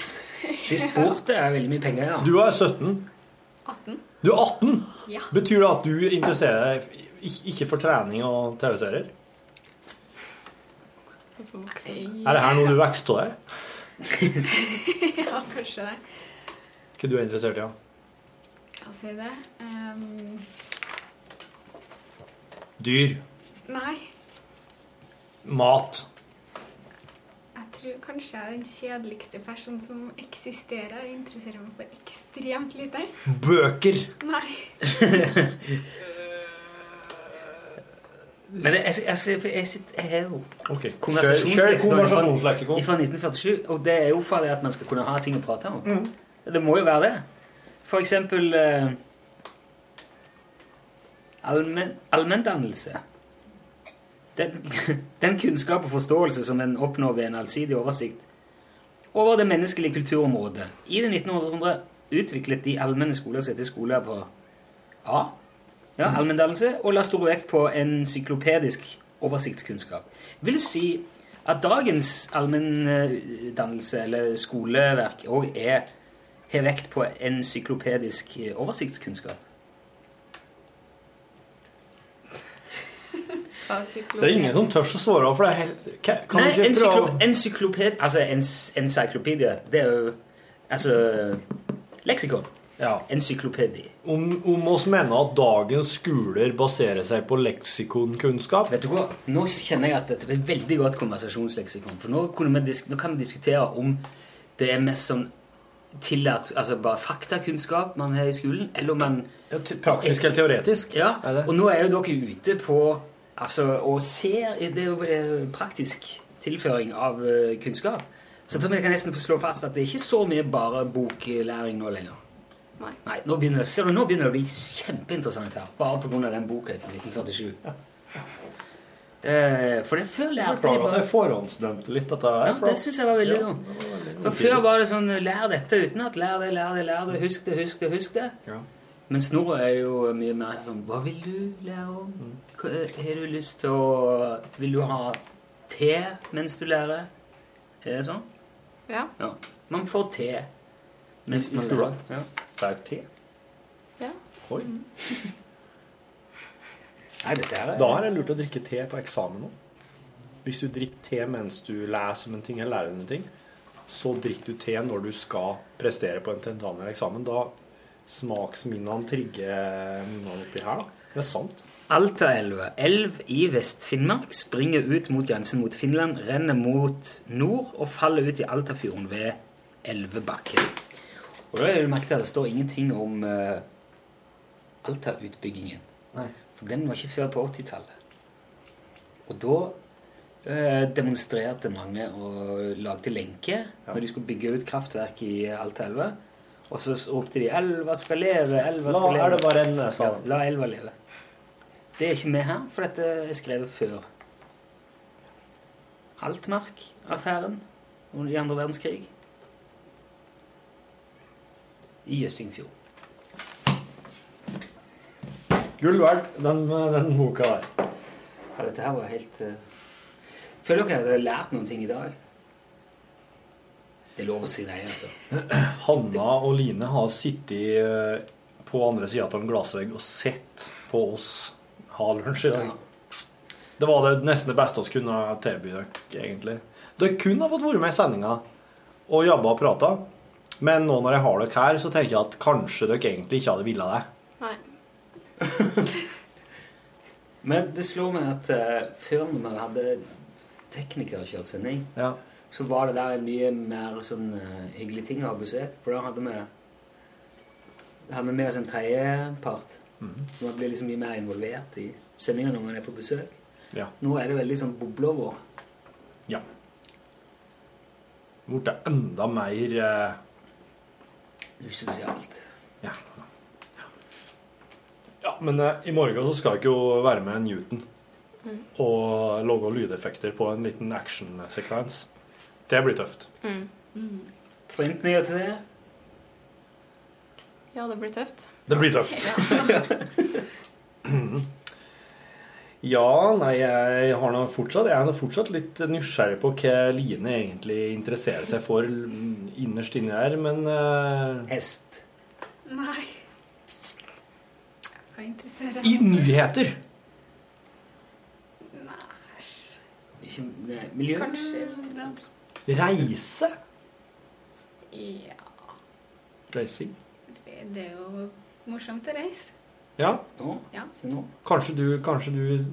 Si sport det er veldig mye penger, ja. Du er 17. 18. Du er 18! Ja. Betyr det at du interesserer deg ikke for trening og TV-serier? Er det her noe du vokste av? ja, kanskje det. Hva du er interessert i? Ja? Ja, si det. Um... Dyr. nei, Mat. jeg tror kanskje jeg er den kjedeligste personen som eksisterer. Jeg interesserer meg for ekstremt lite. Bøker. Nei. Men jeg, jeg, jeg, jeg, sitter- jeg har jo okay. Konversasjonsleksikon fra 1947, og det er jo for at man skal kunne ha ting å prate om. Mm. Det må jo være det. For eksempel eh, allmenn, allmenndannelse. Den, den kunnskap og forståelse som en oppnår ved en allsidig oversikt over det menneskelige kulturområdet. I det 1900 utviklet de allmenne skoler seg til skoler på A. Ja, allmenndannelse, og la stor vekt på encyklopedisk oversiktskunnskap. Vil du si at dagens allmenndannelse, eller skoleverk, òg er har vekt på encyklopedisk syklopedisk oversiktskunnskap? Det er ingen som tør å svare, for det er helt Kan kan Nei, du ikke prøve encykloped... Altså, ens encyclopedia, det er jo Altså leksikon. Ja. Encyklopedi. Om, om oss mener at dagens skoler baserer seg på leksikonkunnskap Vet du hva? Nå kjenner jeg at dette et veldig godt konversasjonsleksikon. For nå, kunne vi nå kan vi diskutere om det er mest sånn tillært Altså bare faktakunnskap man har i skolen, eller om man Praktisk eller teoretisk? Ja. Og nå er jo dere ute på Altså, og ser Det er jo eh, praktisk tilføring av eh, kunnskap. Så da kan jeg nesten få slå fast at det er ikke så mye bare boklæring nå lenger. Nei. Nei, nå begynner, det, ser du, nå begynner det å bli kjempeinteressant her. Bare pga. den boka fra 1947. Eh, for det før lærte jeg Beklager at jeg forhåndsdømte litt dette her. ja, for det syns jeg var veldig Ja, dumt. var veldig For før var det sånn Lær dette utenat. Lær det, lær det, lær det. Husk det, husk det, husk det. Ja. Mens nå er jo mye mer sånn Hva vil du lære om? Hva, har du lyst til å Vil du ha te mens du lærer? Er det sånn? Ja. Ja. Man får te I man skolen? Ja. Sterk te. Ja. Oi. Nei, dette her er Da er det lurt å drikke te på eksamen nå. Hvis du drikker te mens du leser om en ting eller lærer om en ting, så drikker du te når du skal prestere på en tentamen eller eksamen. Da smaksminnene trigger minnene oppi her. da. Det er sant. Altaelva, elv i Vest-Finnmark, springer ut mot grensen mot Finland, renner mot nord og faller ut i Altafjorden ved Elvebakken. Og da er det merket at det står ingenting om uh, Alta-utbyggingen. Nei. For den var ikke før på 80-tallet. Og da uh, demonstrerte mange og lagde lenke når de skulle bygge ut kraftverk i Alta-elva. Og så ropte de 'Elva skal leve', 'Elva skal leve'. elva renne, sa Ja, la elva leve. Det er ikke med her, for dette er skrevet før. Altmark-affæren i andre verdenskrig. I Jøssingfjord. Gull verdt, den, den boka der. Ja, dette her var helt uh... Føler dere at dere har lært noen ting i dag? Det er lov å si nei, altså. Hanna og Line har sittet eh, på andre sida av en glassvegg og sett på oss ha lunsj i dag. Det var det nesten det beste vi kunne tilby dere, egentlig. Dere kunne ha fått være med i sendinga og jabba og prata, men nå når jeg har dere her, så tenker jeg at kanskje dere egentlig ikke hadde villa det. Nei. Men det slår meg at uh, før vi hadde teknikerkjøresending, Ja. så var det der en mye mer sånn uh, hyggelig ting å ha besøk. For da hadde vi hadde vi med oss en tredjepart. Mhm. Man blir liksom mye mer involvert i sendinga når man er på besøk. Ja. Nå er det veldig sånn bobla vår. ja. Blitt enda mer eh, Usosialt. Ja. ja men eh, i morgen så skal jeg jo være med Newton Mm. og lage lydeffekter på en liten actionsekvens. Det blir tøft. Mm. Forventninger til det? Ja, det blir tøft. Det blir tøft. Ja, nei, jeg har nå fortsatt, jeg er nå fortsatt litt nysgjerrig på hva Line egentlig interesserer seg for innerst inni her, men uh... Hest. Nei. Hva interesserer I nyheter! Ikke nei, miljø? Kanskje Reise. Ja. Reising. Det det er jo morsomt å reise. Ja. Ja. Kanskje du, kanskje du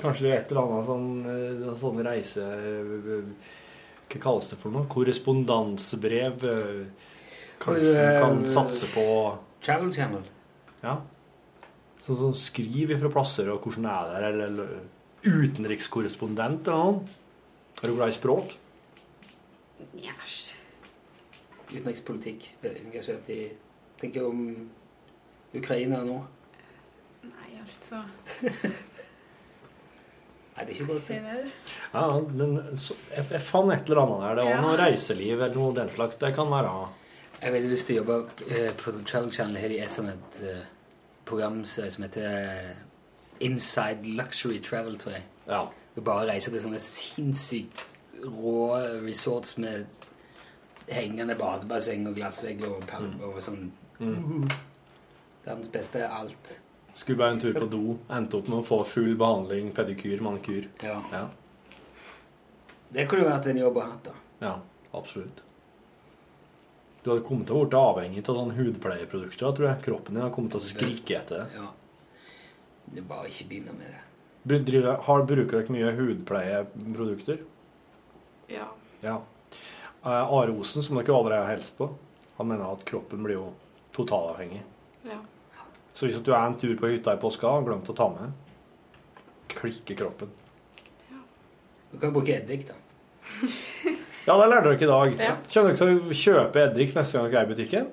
Kanskje du er et eller annet sånn, sånn reise... eh, Hva kalles det for noe? Korrespondansebrev? eh, Kanskje du kan satse på Travel Channel. Ja. Sånn som skriv ifra plasser og hvordan det er der, eller, eller utenrikskorrespondent eller noe. Er du glad i språk? Njæsj. Utenrikspolitikk. Veldig Engasjert i Tenker om Ukraina nå. Nei, altså. Nei, det er ikke godt. Ja, men så, jeg, jeg fant et eller annet der. Det var Ja. noe reiseliv eller noe den slags. Det kan være Jeg har veldig lyst til å jobbe eh, på Travel Channel. her i et sånt et, eh, program som heter eh, Inside Luxury Travel, tror jeg. Ja. Du bare reiser til sånne sinnssykt rå resorts med hengende badebasseng og glassvegg og palmer og sånn. Mm. Verdens beste alt. Skulle bare en tur på do. Endte opp med å få full behandling, pedikyr, manikyr. Ja. Ja, Det kunne vært en jobb å ha, da. ja absolutt. Du hadde kommet til å bli avhengig av sånn hudpleieprodukter, tror jeg. Kroppen din hadde kommet til å skrike etter det. Ja. Det er bare ikke begynne med det. Bu- driver- Har, bruker dere mye hudpleieprodukter? Ja. Ja. Eh, Are Osen, som dere allerede har hilst på, han mener at kroppen blir jo totalavhengig. Ja. Så hvis du er en tur på hytta i påska og glemt å ta med, klikker kroppen. Du kan bruke eddik, da. Ja, det lærte dere i dag. Ja. Kommer dere til å kjøpe eddik neste gang dere er i butikken?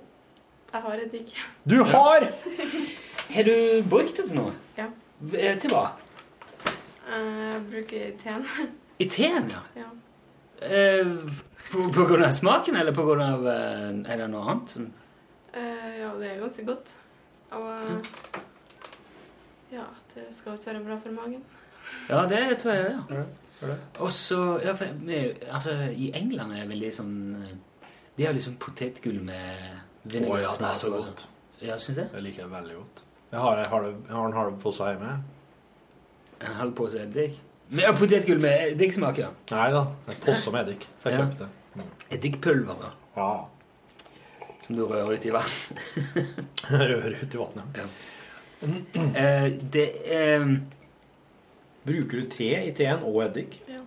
Jeg har eddik. Du har! Har du brukt det til noe? Ja. Eh, Til hva? Jeg bruker teen. I teen, ja. Ja. Uh, på, på grunn av smaken, eller på grunn av uh, Er det noe annet? Eh, ja, det er ganske godt. Og eh, ja, det skal visst være bra for magen. Ja, det tror jeg òg. Ja. Og så ja, altså, I England er det veldig sånn eh, De har liksom potetgull med Å, vinegar. ja, det er så godt. sånt. Ja, syns det? Jeg liker det veldig godt. Jeg har, jeg har, det, jeg har en halv pose hjemme. En halv pose eddik. Men, ja, potetgull med eddiksmak, ja. Nei da, en pose med eddik. For jeg Ja. kjøpte det. Eddikpulver, da. Ja. Som du rører ut i vann. Rører ut i vannet. Eh, det er Bruker du te i teen og eddik? Ja.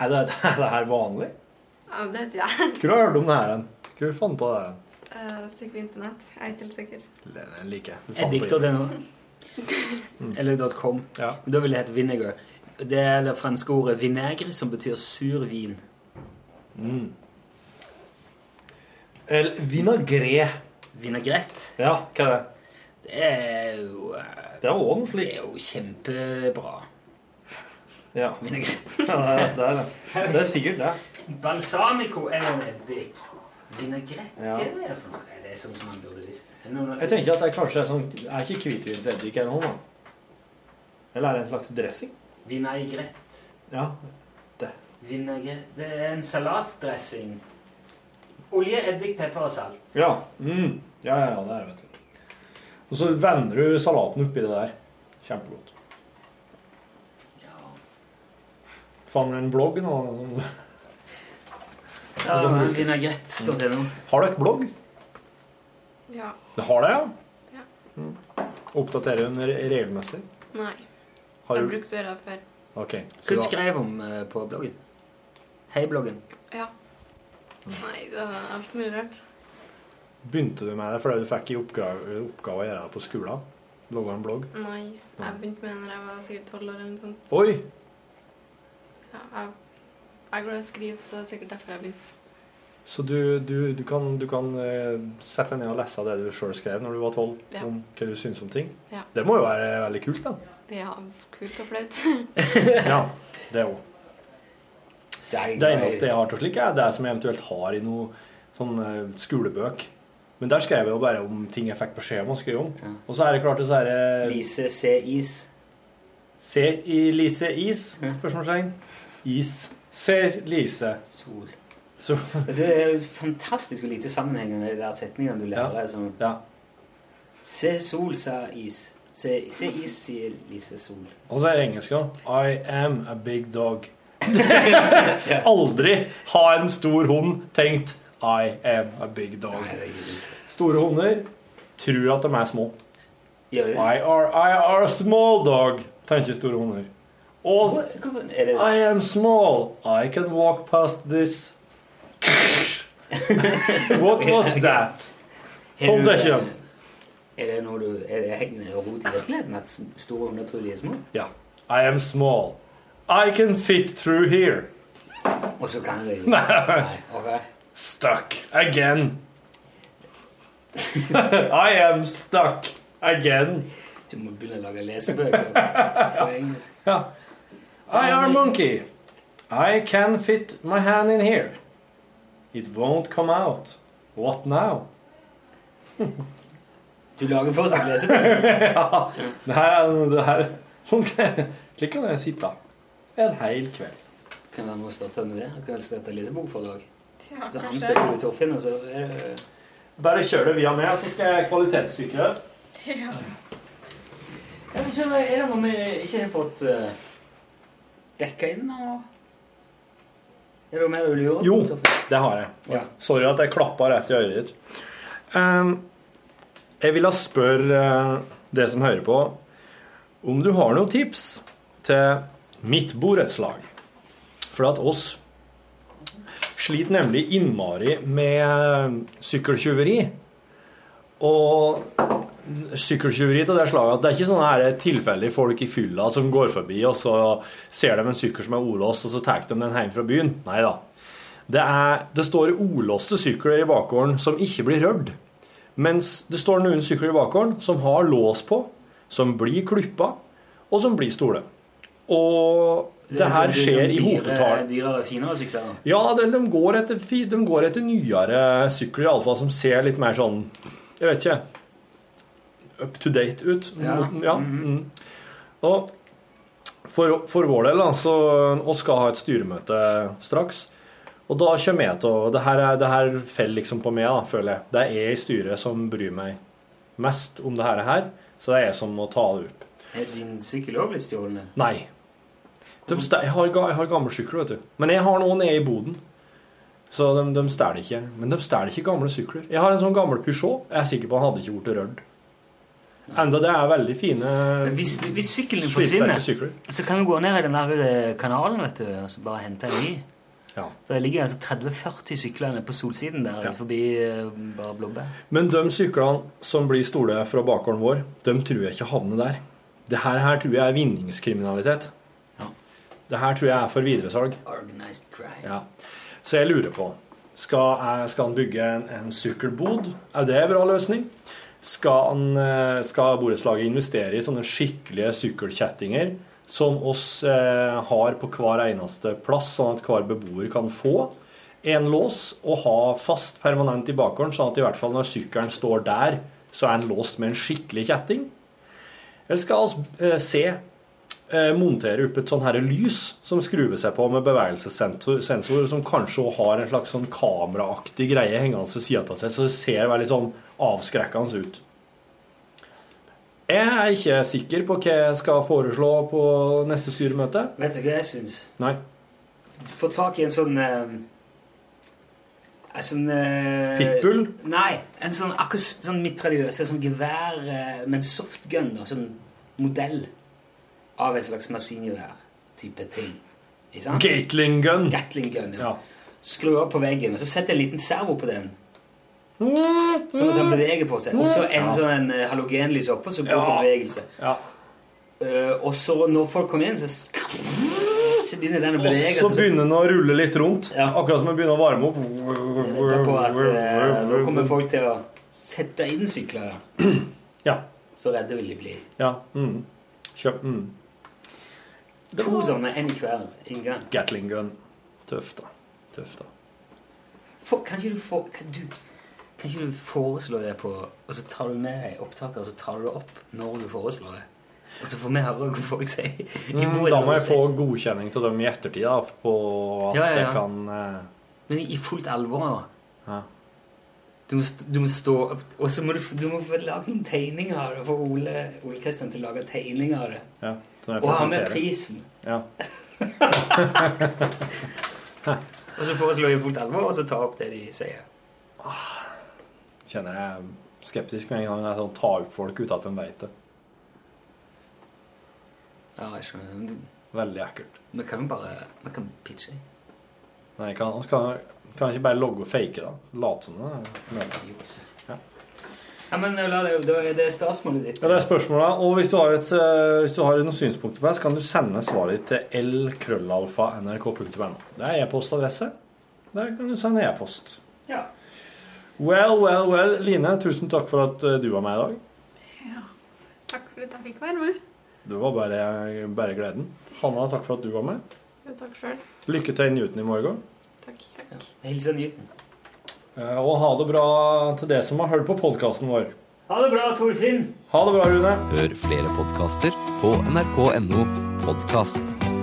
Er det, er det her vanlig? Ja, det vet jeg. Hvor har du hørt om det her? Hvor fant du på det her? Uh, sikkert internett. Jeg er ikke helt sikker. Det liker jeg. Eddik.no. Mm. Eller .com. Ja. Da vil det hete vinegar. Det er det franske ordet vinegre, som betyr sur vin. Mm. El vinagre. Vinagrett. Ja, hva er det? Det er jo eh, Det er også noe Det er jo kjempebra. Ja. Vinagrett. ja det, er, det er det. Det er sikkert det. Balsamico er jo eddik. Vinagrett, hva er det for noe? Det Er sånn som man burde visst? Det Jeg tenker at det kanskje er sånn Er ikke hvitvinseddik eller noe? Eller er det en slags dressing? Vinagrett. Ja. Vinagrett. Det er en salatdressing. Olje, eddik, pepper og salt. Ja. Mm. ja, ja, ja, det er det, vet du. Og så vender du salaten oppi det der. Kjempegodt. Ja. Fant en blogg nå. Ja, men Vinagrett.no. Har du et blogg? Ja. Du har det, ja? Ja. Mm. Oppdaterer den regelmessig? Nei. Har Jeg du... brukte å gjøre det før. Ok. Hva du skrev om eh, på bloggen? Hei-bloggen. Ja. Nei, det var alt mulig rart. Begynte du med det fordi du fikk i oppgave, oppgave å gjøre det på skolen? Logge en blogg? Nei. Jeg begynte med det når jeg var sikkert tolv år eller noe sånt. Oi! Ja, jeg, jeg er glad i å skrive, så det er sikkert derfor jeg begynte. Så du, du, du kan, du kan eh, sette deg ned og lese det du sjøl skrev når du var tolv, Ja. om hva du syns om ting? Ja. Det må jo være veldig kult, da. Er kult og flaut. Ja, det òg. Det, eneste jeg har til slik, er det som jeg eventuelt har i noen sånn eh, skolebøk. Men der skrev jeg jo bare om ting jeg fikk beskjed om å skrive om. Ja. Og så er det klart det så er det Lise C. Is. Se i Lise is? Spørsmålstegn. Is. Ser Lise. Sol. Sol. Det er jo fantastisk hvor lite sammenhengende de der setningene du lærer. Som, ja. Se sol, sa is. Se, se is, sier Lise Sol. Og så er det engelsk da. I am a big dog. Aldri har en stor hund tenkt I am a big dog. Store hunder tror at de er små. I are, I are a small dog, tenker store hunder. Og I am small. I can walk past this. What was that? Sånn tenker de. Er det noe du Er det henger rot i virkeligheten at store hunder tror de er små? Ja. I am small. I can fit through here. Og så kan du ikke. Nei, Okay. Stuck again. I am stuck again. Du må begynne å lage lesebøker på engelsk. Ja. I are monkey. I can fit my hand in here. It won't come out. What now? Du lager fortsatt lesebøker? ja. Det her er. Sånn Klikker slik kan jeg sitte en hel kveld. Kan være med å starte med det? Kan starte lesebokforlag? Ja, Så ansetter du Torfinn, og så er det Bare kjør det via meg, så skal jeg kvalitetssikre. Ja. Jeg vet ikke, Er det noe vi ikke har fått uh, dekka inn? Og... det du mer gjøre? Jo, det har jeg. Ja. Sorry at jeg klappa rett i øret ditt. Um, jeg ville spørre uh, det som hører på, om du har noen tips til mitt borettslag. For at oss sliter nemlig innmari med sykkeltyveri. Og sykkeltyveri til det slaget at det er ikke sånne her tilfeldige folk i fylla som går forbi, og så ser de en sykkel som er olåst, og så tar de den hjem fra byen. Nei da. Det, det står olåste sykler i bakgården som ikke blir rørt. Mens det står noen sykler i bakgården som har lås på, som blir klippa, og som blir store. Og det her skjer i hopetall. Dyrere, finere sykler? da. Ja, de, de, går etter, de går etter nyere sykler, iallfall, som ser litt mer sånn Jeg vet ikke Up to date ut. Ja. ja. Mm. Og for, for vår del, da, så Vi skal ha et styremøte straks. Og da kommer jeg til å Det her, er- det her faller liksom på meg, da, føler jeg. Det er jeg i styret som bryr meg mest om det her så det er jeg som må ta det opp. Er din sykkel òg blitt stjålet? Nei. De jeg, har, jeg har gamle sykler, vet du. Men jeg har noen nede i boden. Så de, de stjeler ikke. Men de stjeler ikke gamle sykler. Jeg har en sånn gammel Peugeot. Jeg er sikker på han hadde ikke blitt rørt. Enda det er veldig fine hvis, hvis sykkelen forsvinner, så kan du gå ned i den der eh, kanalen vet du, og så bare hente en ny. Ja. For Det ligger altså 30-40 sykler nede på solsiden der, Ja. forbi eh, bare blobbe. Men de syklene som blir store fra bakgården vår, de tror jeg ikke havner der. Det her tror jeg er vinningskriminalitet. Det her tror jeg er for videresalg. Organized crime. Ja. Så jeg lurer på Skal, jeg- skal han bygge en, en sykkelbod? Er det en bra løsning? Skal, han, eh, skal borettslaget investere i sånne skikkelige sykkelkjettinger som oss eh, har på hver eneste plass, sånn at hver beboer kan få en lås og ha fast permanent i bakgården, sånn at i hvert fall når sykkelen står der, så er den låst med en skikkelig kjetting? Eller skal vi eh, se eh, montere opp et sånn her lys som skruver seg på med bevegelsessensor, som kanskje også har en slags sånn kameraaktig greie hengende til sida av seg, så det ser veldig sånn avskrekkende ut. Jeg er ikke sikker på hva jeg skal foreslå på neste styremøte. Vet du hva jeg syns? Nei. Få tak i en sånn eh, En sånn eh, Pitbull? Nei, en sånn akkurat sånn mitraljøse, sånn gevær med en softgun, da, sånn modell av et slags maskingevær-type ting. Gatling gun. Gatling gun, ja. Ja. Skru opp på veggen, og så setter jeg en liten servo på den. Sånn at den beveger på seg. Og så en sånn en eh, halogenlys oppå, så går Ja. på bevegelse. Ja. Uh, og så når folk kommer inn, så, så begynner den å bevege seg. Og så begynner den å rulle litt rundt. Ja. Akkurat som den begynner å varme opp. at uh, nå kommer folk til å sette inn sykler. Ja. Så redde vil de bli. Ja. Mm. Kjøp mm. To sånne, en i hver inngang. Gatling gun. Tøft, da. Tøft, da. For, kan, ikke du få, kan, du, kan ikke du foreslå det på Og så tar du med deg opptaket, og så tar du det opp når du foreslår det? Og så får vi høre hva folk sier. i Mm, da må jeg få godkjenning til dem i ettertid, da, på at Ja, ja, ja. jeg kan eh, Men i fullt alvor. da. Ja. Du må, du må stå Og så må du, du må få lage noen tegninger av det. Få Ole, Ole Kristian til å lage tegninger av det. ja, Og ha med prisen. Ja. Og så foreslå i fullt alvor, og så ta opp det de sier. Kjenner jeg skeptisk med en gang jeg sånn, ta opp folk uten at de vet det. Ja, jeg skjønner. Veldig ekkelt. Vi kan jo bare Vi kan pitche. Nei, kan, kan, kan jeg ikke bare logge og fake, da? Late som det er. Ja, men la det, da er det spørsmålet ditt. Ja, det er spørsmålet. Og hvis du har, et, eh, hvis du har noen synspunkter på det, så kan du sende svaret ditt til lkrøllalfa.nrk.no. Det er e-postadresse. Der kan du sende e-post. Ja. Well, well, well. Line, tusen takk for at eh, du var med i dag. Ja. Takk for at jeg fikk være med. Det var bare, bare gleden. Hanna, takk for at du var med. Jo, takk selv. Lykke til i Newton i morgen. Takk. Jeg hilser Newton. Eh, Og ha det bra til det som har hørt på podkasten vår. Ha det bra, Torfinn. Ha det bra, Rune. Hør flere podkaster på nrk.no podkast.